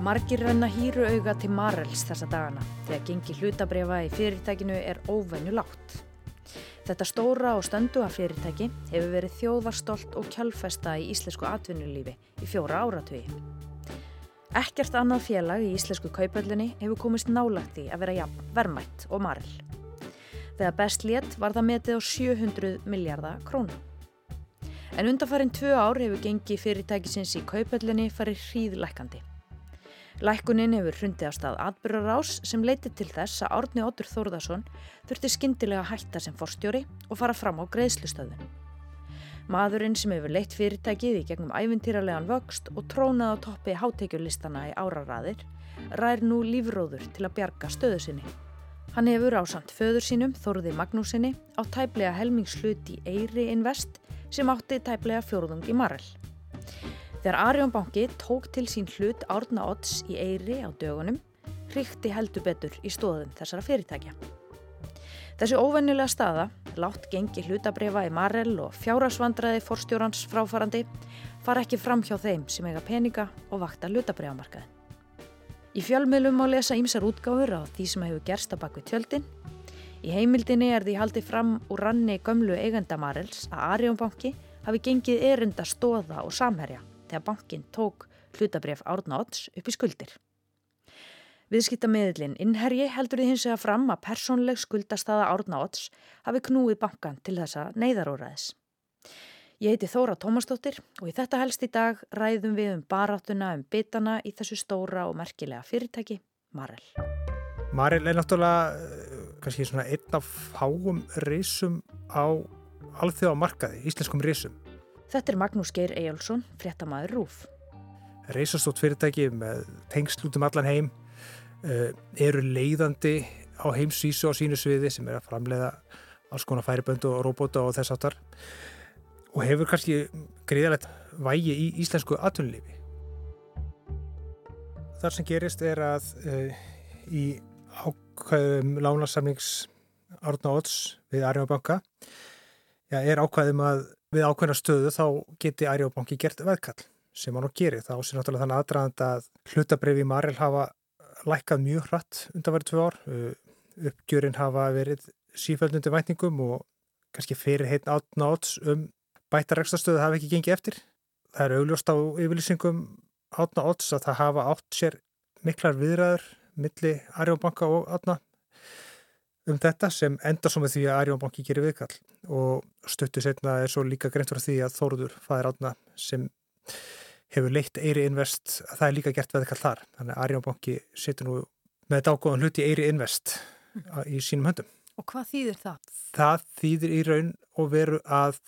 Margir renna hýru auga til Marels þessa dagana þegar gengi hlutabrefa í fyrirtækinu er óvenju látt. Þetta stóra og stönduga fyrirtæki hefur verið þjóðvarstolt og kjálfesta í íslensku atvinnulífi í fjóra áratögi. Ekkert annað félag í íslensku kaupöldinni hefur komist nálagt í að vera jafn vermætt og Marel. Þegar best létt var það metið á 700 miljardar krónu. En undanfarið tvö ár hefur gengi fyrirtækisins í kaupöldinni farið hríðlækandi. Lækunin hefur hrundið á stað atbyrjarás sem leitið til þess að Árni Óttur Þórðarsson þurfti skindilega að hætta sem forstjóri og fara fram á greiðslustöðun. Maðurinn sem hefur leitt fyrirtækið í gegnum æfintýralegan vöxt og trónað á toppi hátekjulistana í áraræðir rær nú lífróður til að bjarga stöðu sinni. Hann hefur á samt föður sínum, Þóruði Magnúsinni, á tæplega helmingslut í Eyri Invest sem átti tæplega fjórðung í Marel. Þegar Arjón banki tók til sín hlut árna odds í Eyri á dögunum, hrykti heldur betur í stóðum þessara fyrirtækja. Þessi óvennilega staða, látt gengi hlutabrefa í Marel og fjárasvandraði forstjórans fráfarandi, far ekki fram hjá þeim sem eiga peninga og vakta hlutabrefamarkaði. Í fjölmiðlum má lesa ímsar útgáfur á því sem hefur gerst á bakvið tjöldin. Í heimildinni er því haldið fram úr ranni gömlu eigenda Marels að Arjón banki hafi gengið erinda stóða og samherja þegar bankin tók hlutabref Árna Odds upp í skuldir. Viðskiptameðlinn innherji heldur því hins vega fram að persónleg skuldastaða Árna Odds hafi knúið bankan til þessa neyðaróraðis. Ég heiti Þóra Tómasdóttir og í þetta helst í dag ræðum við um baráttuna um bitana í þessu stóra og merkilega fyrirtæki, Marel. Marel er náttúrulega eh, kannski svona einn af fáum risum á alþjóða markaði, íslenskum risum. Þetta er Magnús Geir Ejjálsson, fréttamaður Rúf. Reysastótt fyrirtæki með tengslutum allan heim uh, eru leiðandi á heimsvísu á sínu sviði sem er að framleiða alls konar færiböndu og robóta og þess aftar og hefur kannski greiðalegt vægi í íslensku atvinnulífi. Þar sem gerist er að uh, í ákvæðum lánarsamlings Árna Odds við Arjóbanka er ákvæðum að við ákveðna stöðu þá geti Ærjóbanki gert veðkall sem hann og gerir. Það ásir náttúrulega þannig aðdraðand að hlutabreyfi Marel hafa lækkað mjög hratt undanverið tvö ár. Uppgjörinn hafa verið sífældundi vætningum og kannski fyrir heitn átna áts um bættaregstastöðu hafa ekki gengið eftir. Það er augljóst á yfirlýsingum átna áts að það hafa átt sér miklar viðræður milli Ærjóbanka og átna um þetta sem endar svo með því að Arjónbanki gerir viðkall og stöttu setna er svo líka greint fyrir því að Þóruður fæðir átna sem hefur leitt Eiri Invest að það er líka gert viðkall þar þannig að Arjónbanki setur nú með dágóðan hluti Eiri Invest í sínum höndum. Og hvað þýðir það? Það þýðir í raun og veru að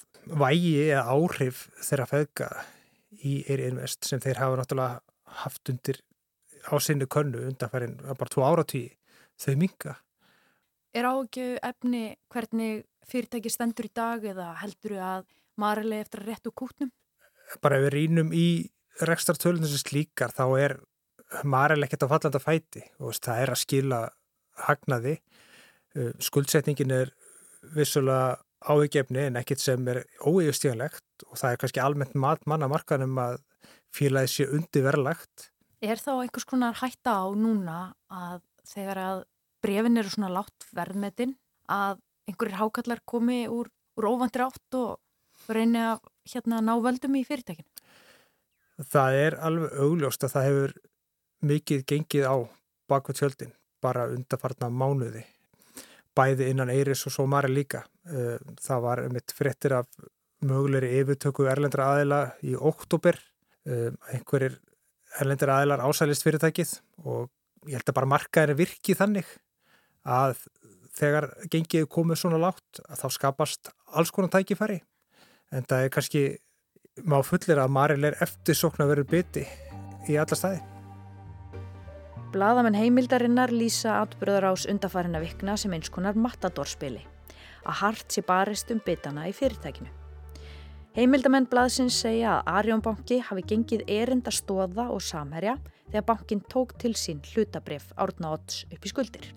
vægi eða áhrif þeirra feðga í Eiri Invest sem þeir hafa náttúrulega haft undir á sinni könnu undanfærin bara tvo áratví þau minga Er ágjöf efni hvernig fyrirtæki stendur í dag eða heldur þau að marili eftir að réttu kútnum? Bara ef við rínum í rekstartölunum sem slíkar þá er marili ekkert á fallanda fæti og það er að skila hagnaði. Uh, skuldsetningin er vissulega áhugjefni en ekkert sem er óeigustíðanlegt og það er kannski almennt manna markanum að félagið sé undir verðlagt. Er þá einhvers konar hætta á núna að þegar að brefin eru svona látt verðmetinn að einhverjir hákallar komi úr, úr óvandir átt og reyni að hérna ná völdum í fyrirtækinu? Það er alveg augljóst að það hefur mikið gengið á bakveit tjöldin bara undarfarna mánuði bæði innan Eiris og svo Mari líka. Eh, það var mitt frettir af mögulegri yfirtöku erlendra aðila í oktober. Eh, einhverjir erlendra aðilar ásælist fyrirtækið og ég held að bara markaðinu virki þannig að þegar gengið komið svona látt að þá skapast alls konar tækifæri en það er kannski má fullir að Maril er eftirsokna verið biti í alla staði. Blaðamenn heimildarinnar lýsa atbyrðar ás undafarina vikna sem eins konar matadorspili að hart sé barist um bitana í fyrirtækinu. Heimildamenn blaðsins segja að Arjónbanki hafi gengið erinda stóða og samherja þegar bankin tók til sín hlutabref árna odds upp í skuldir.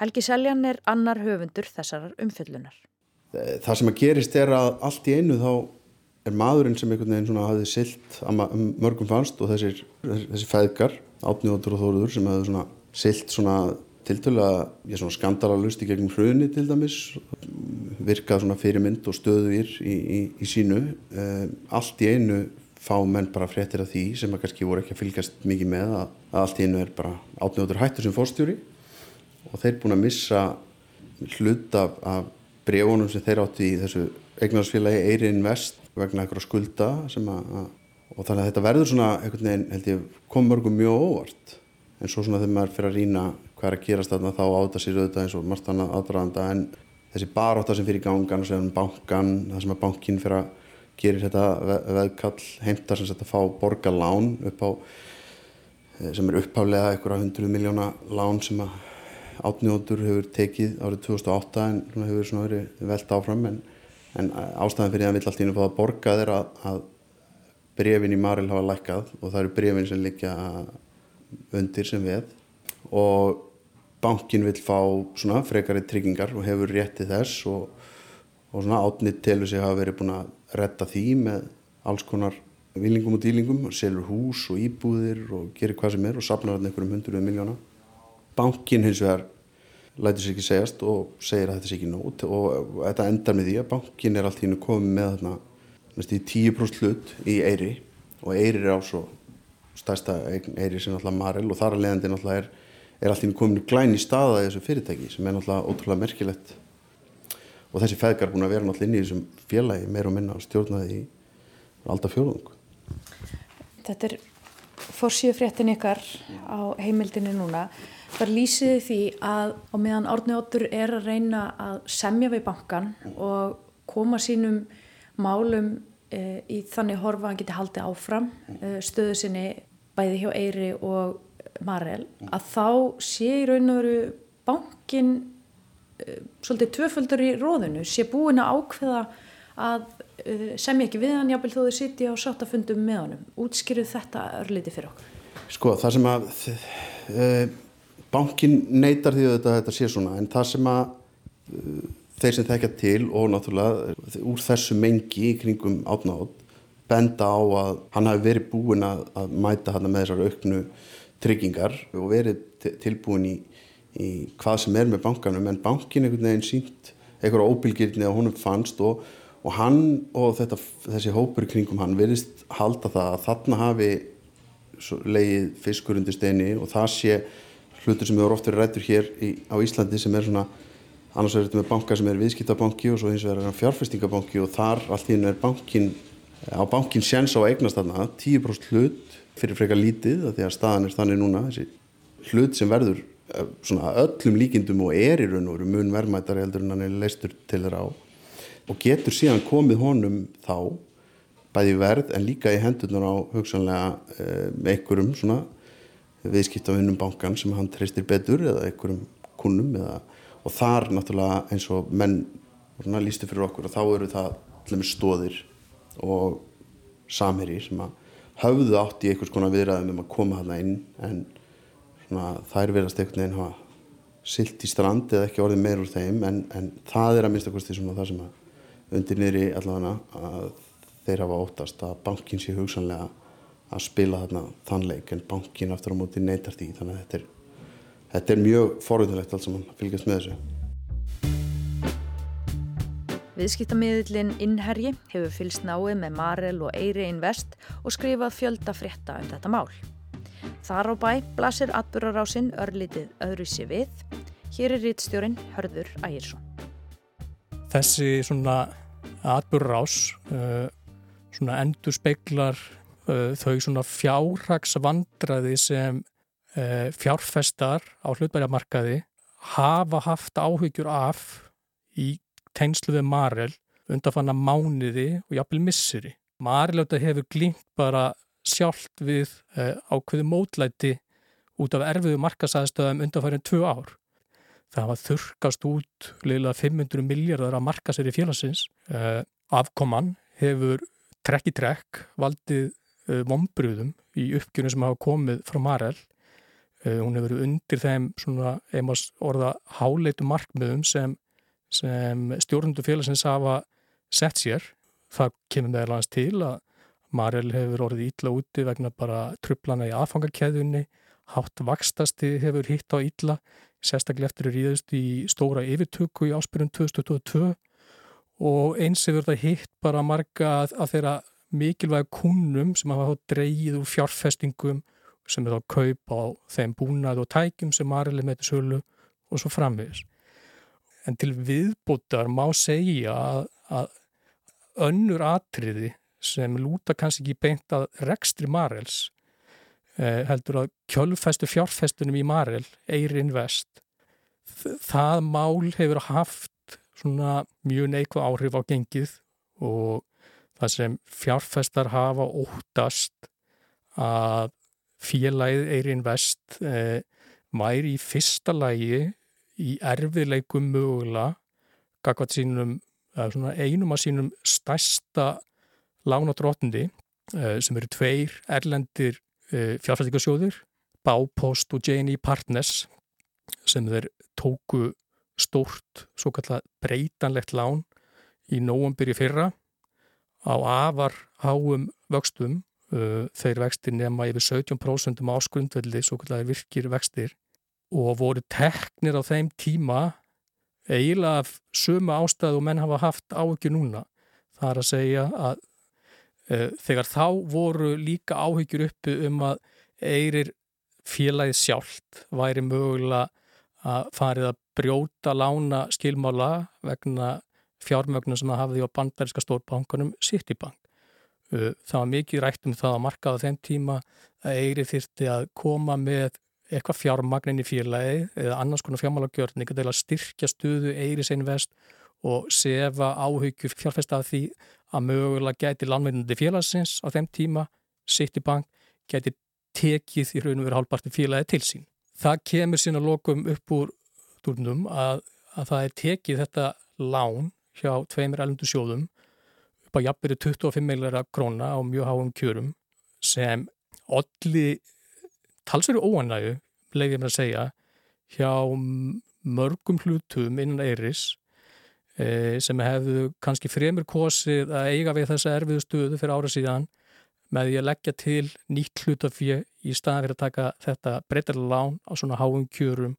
Helgi Seljan er annar höfundur þessarar umfyllunar. Það sem að gerist er að allt í einu þá er maðurinn sem einhvern veginn svona hafið silt að mörgum fannst og þessir, þessi feðgar átnjóður og þóruður sem hefur svona silt svona tiltölulega, ég er svona skandalalust í gegnum hruni til dæmis virkað svona fyrirmynd og stöðuðir í, í, í sínu um, allt í einu fá menn bara fréttir af því sem að kannski voru ekki að fylgjast mikið með að, að allt í einu er bara átnjóður hættur sem fórstjóri og þeir búin að missa hlut af, af bregunum sem þeir átti í þessu eignarsfélagi Eirin Vest vegna eitthvað skulda að, og þannig að þetta verður svona einhvern veginn held ég kom mörgum mjög óvart. En svo svona þegar maður fyrir að rýna hvað er að gerast þarna þá áta sér auðvitað eins og margt annað aðdraðanda en þessi baróta sem fyrir gangan og sem bankan, það sem að bankin fyrir að gerir þetta veðkall heimtar sem þetta fá borgarlán upp á eh, sem er upphálega einhverja hundruð miljóna lán sem að átnjóður hefur tekið árið 2008 en hefur svona verið velt áfram en, en ástæðan fyrir að vill allt í nú fá að borga þeirra að, að brefin í Maril hafa lækkað og það eru brefin sem liggja undir sem við og bankin vil fá svona frekari tryggingar og hefur rétti þess og, og svona átnið telur sig hafa verið búin að retta því með alls konar vilingum og dýlingum, selur hús og íbúðir og gerir hvað sem er og sapnar hann einhverjum hundruð miljóna bankin hins vegar lætur sér ekki segjast og segir að þetta sé ekki nót og þetta endar með því að bankin er allt í hennu komið með þarna næstu í 10% hlut í Eyri og Eyri er á svo stærsta Eyri sem náttúrulega Marel og þar að leiðandi náttúrulega er, er allt í hennu komin glæn í staða í þessu fyrirtæki sem er náttúrulega ótrúlega merkilegt. Og þessi feðgar búin að vera náttúrulega inn í þessum félagi meir og minna stjórnaði í alltaf fjóðung Þetta er fórsíðu fréttin ykkar á heimildinu núna þar lýsiði því að á meðan Árni Óttur er að reyna að semja við bankan og koma sínum málum e, í þannig horfa hann geti haldið áfram e, stöðu sinni bæði hjá Eyri og Marel að þá sé í raun og veru bankin e, svolítið tvöföldur í róðinu sé búin að ákveða að semja ekki við hann jábel þó þau sitja á sáttafundum með honum. Útskýruð þetta örliti fyrir okkur? Sko það sem að bankin neytar því að þetta, þetta sé svona en það sem að e, þeir sem þekkja til og náttúrulega úr þessu mengi í kringum átnátt benda á að hann hafi verið búin að, að mæta hann með þessar auknu tryggingar og verið tilbúin í, í hvað sem er með bankanum en bankin einhvern veginn sínt einhverja óbylgirni að honum fannst og, og hann og þetta, þessi hópur kringum hann verist halda það að þarna hafi leið fiskur undir steini og það sé hlutur sem eru oft verið rættur hér í, á Íslandi sem er svona annars er þetta með banka sem er viðskiptabanki og svo hins vegar er hann fjárfestingabanki og þar allt í hennu er bankin á bankin séns á eignast þarna 10% hlut fyrir frekar lítið því að staðan er þannig núna. Þessi hlut sem verður eh, svona öllum líkindum og er í raun og veru mun verðmættar heldur en hann er leistur til þeirra á. Og getur síðan komið honum þá bæði verð en líka í hendurnar á hugsanlega eh, einhverjum svona viðskiptavinnum bankan sem hann treystir betur eða einhverjum kunnum eða og þar náttúrulega eins og menn lístu fyrir okkur og þá eru það stóðir og samheri sem að hafðu átt í einhvers konar viðræðum um að koma hana inn en svona, þær verðast einhvern veginn hafa silt í strand eða ekki orðið meir úr þeim en, en það er að minnst okkur svona það sem að undir niðri allavega að þeir hafa óttast að bankin sé hugsanlega að spila þarna þannleik en bankin aftur á móti neytar því þannig að þetta er þetta er mjög forðulegt alls að fylgjast með þessu. Viðskiptamiðlinn Innherji hefur fylst náið með Marel og Eyri Invest og skrifað fjölda frétta um þetta mál. Þar á bæ blasir atbyrgarásinn örlítið öðru sér við. Hér er rittstjórin Hörður Ægilsson. Þessi svona atbyrgarás uh, svona endur speiklar þau svona fjárhagsvandraði sem Eh, fjárfestar á hlutbæramarkaði hafa haft áhyggjur af í tegnslu við Marel undanfanna mánuði og jafnvel missiri. Marel hefur glýmt bara sjálft við uh, ákveðu mótlæti út af erfiðu markasæðstöðum undanfærin tvö ár. Það var þurkast út liðlega 500 miljardar að marka sér í félagsins. Afkoman hefur trekk í trekk valdið uh, mombrúðum í uppgjörnum sem hafa komið frá Marel. Eh, hún hefur verið undir þeim svona einmast orða háleitu markmiðum sem, sem stjórnundu félagsins hafa sett sér. Það kemur meðal hans til að Marel hefur orðið ítla úti vegna bara trublana í aðfangarkeðunni hátt vakstasti hefur hitt á illa, sérstaklega eftir að ríðast í stóra yfirtöku í áspyrjum 2022 og eins hefur þetta hitt bara marga að þeirra mikilvæg kunnum sem hafa dreigið úr fjárfestingum sem er þá kaup á þeim búnað og tækjum sem Marili með þessu sölu og svo framvegis. En til viðbútar má segja að, að önnur atriði sem lúta kannski ekki beint að rekstri Marils eh, heldur að kjölfestu fjárfestunum í Maril, Eir Invest, það mál hefur haft svona mjög neikvæð áhrif á gengið og það sem fjárfestar hafa óttast að félagið Eirin Vest eh, væri í fyrsta lægi í erfiðleikum mögulega gagvat sínum, einum af sínum stærsta lánadrótandi eh, sem eru tveir erlendir eh, fjárfæstingarsjóður Bápost og J&E Partners sem þeir tóku stórt svo kallar breytanlegt lán í nógumbyrju fyrra á afar háum vöxtum uh, þeir vextir nema yfir 17% áskrundveldi, svo kallar virkir vextir og voru teknir á þeim tíma eiginlega af sömu ástæðu og menn hafa haft áhugju núna. Það er að segja að uh, þegar þá voru líka áhugjur uppi um að eirir félagið sjálft væri mögulega að farið að brjóta lána skilmála vegna fjármögnum sem það hafði á bandariska stórbankunum Citibank. Það var mikið rætt um það að markaða þeim tíma að Eiri þyrti að koma með eitthvað fjármagnin í félagi eða annars konar fjármálagjörning til að styrkja stuðu Eiris Invest og sefa áhugjur fjárfesta af því að mögulega gæti landveitandi félagsins á þeim tíma Citibank gæti tekið í raun og veru hálfparti félagi til sín. Það kemur sína lokum upp úr durnum að, að það er tekið þetta lán hjá tveimir elundu sjóðum upp á jafnveri 25 millara króna á mjög háum kjörum sem allir talsveru óanægu, leiðið mér að segja, hjá mörgum hlutum innan Eiris e, sem hefðu kannski fremur kosið að eiga við þessa erfiðu stuðu fyrir ára síðan með því að leggja til nýtt hlutafið í staðan fyrir að taka þetta breytarlega lán á svona háum kjörum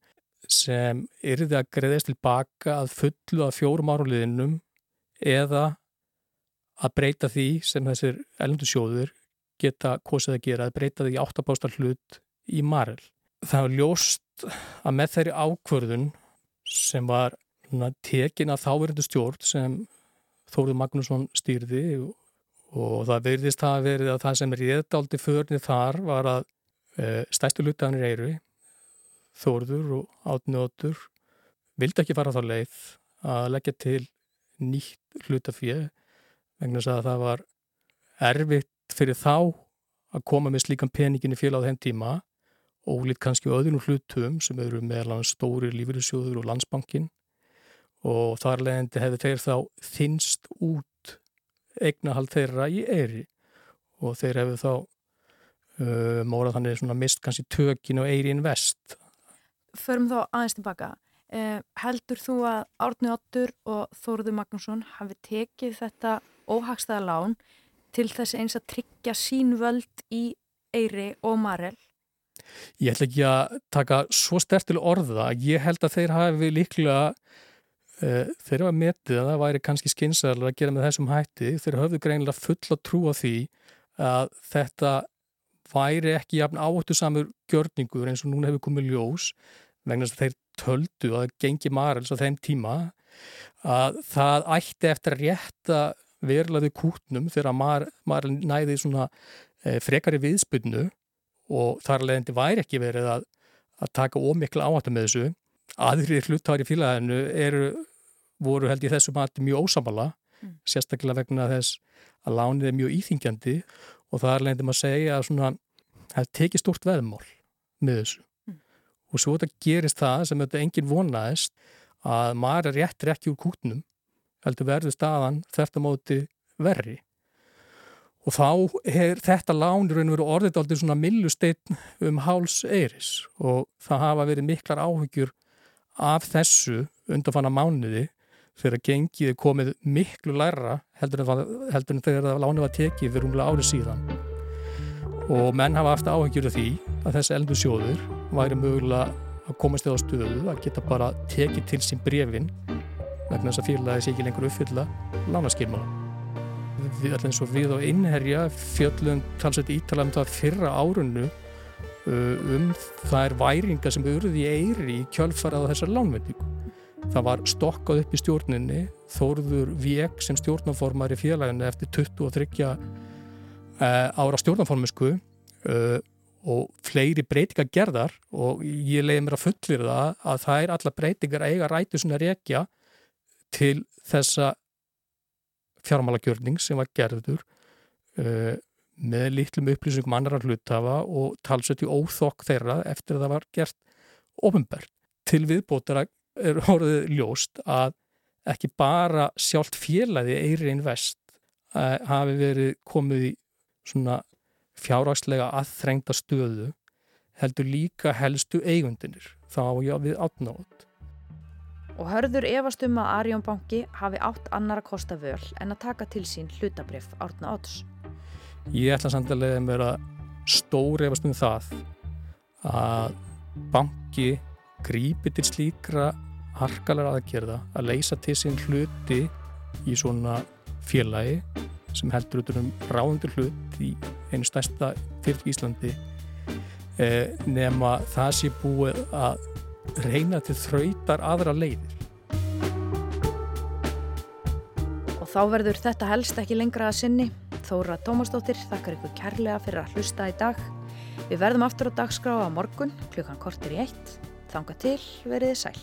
sem yrði að greiðast tilbaka að fullu að fjórum áruliðinum eða að breyta því sem þessir ellendu sjóður geta kosið að gera, að breyta því áttabástar hlut í maril. Það var ljóst að með þeirri ákvörðun sem var tekin af þáverðindu stjórn sem Þóruð Magnússon stýrði og, það verðist að verið að það sem er réttáldi förnið þar var að e, stæstu lutaðanir eyru Þórður og átnjóður vildi ekki fara þá leið að leggja til nýtt hlutafið vegna þess að það var erfitt fyrir þá að koma með slíkan peningin í félag á þeim tíma og lít kannski öðrum hlutum sem eru meðlan stóri lífyrirsjóður og landsbankin og þar leðandi hefði þeir þá þinst út eignahald þeirra í eri og þeir hefðu þá uh, mórað þannig mist kannski tökin og eiri invest förum þá aðeins tilbaka. Eh, heldur þú að Árni Ottur og Þóruður Magnússon hafi tekið þetta óhagstaða lán til þess eins að tryggja sín völd í Eyri og Marel? Ég ætla ekki að taka svo stertil orða. Ég held að þeir hafi líklega, uh, þeir hafa metið að það væri kannski skynsarlega að gera með þessum hætti. Þeir hafðu greinilega full að trúa því að þetta væri ekki jafn áhættu samur gjörningur eins og núna hefur komið ljós vegna þess að þeir töldu að gengi Marels á þeim tíma að það ætti eftir að rétta verlaði kútnum þegar Mar, Marel næði svona e, frekari viðspilnu og þar leðandi væri ekki verið að, að taka ómikla áhættu með þessu. Aðrir hlutári félaginu eru, voru held í þessu mati mjög ósamala, mm. sérstaklega vegna þess að lánið er mjög íþingjandi og þar leðandi maður segja að svona, það tekið stort veðmál með þessu og svo þetta gerist það sem þetta enginn vonaðist að maður er réttir ekki úr kútnum heldur verður staðan þetta móti verri. Og þá er þetta lánur orðið aldrei svona millusteinn um háls eiris. Og það hafa verið miklar áhugjur af þessu undanfanna mánuði þegar gengið er komið miklu læra heldur en, heldur en þegar lánið var tekið fyrir umlega árið síðan. Og menn hafa haft áhugjur af því að þessi eldu sjóður væri mögulega að komast eða á stöðu að geta bara tekið til sín brefin vegna þess að félagi sé ekki lengur uppfylla lánaskilmála. Alltaf eins og við á innherja fjöllum talsett ítalað um það fyrra árunnu uh, um þær væringa sem auðvitað í eiri í kjölfarað á þessar lánvendingu. Það var stokkað upp í stjórninni, þóruður vek sem stjórnaformar í félaginu eftir 23 uh, ára stjórnaformisku uh, og fleiri breytingar gerðar og ég leiði mér að fullir það að það er alla breytingar eiga rætu svona rekja til þessa fjármálagjörning sem var gerður uh, með litlum upplýsingum annar hlutafa og talsett í óþokk þeirra eftir að það var gert ofinbært. Til viðbótara er orðið ljóst að ekki bara sjálft félagi Eiri Invest uh, hafi verið komið í svona fjárhagslega aðþrengta stöðu heldur líka helstu eigundinir þá já við átnátt. Og hörður efast um að Arjónbanki hafi átt annar að kosta völ en að taka til sín hlutabrif árna odds. Ég ætla samt að leiða að stóri efast um það að banki grípi til slíkra harkalar aðgerða að leysa til sín hluti í svona félagi sem heldur út um ráðundur hlut í einu stærsta fyrirtæki í Íslandi eh, nema það sé búið að reyna til þrautar aðra leiðir. Og þá verður þetta helst ekki lengra að sinni. Þóra Tómasdóttir þakkar ykkur kærlega fyrir að hlusta í dag. Við verðum aftur á dagskrá á morgun klukkan kortir í eitt. Þanga til veriði sæl.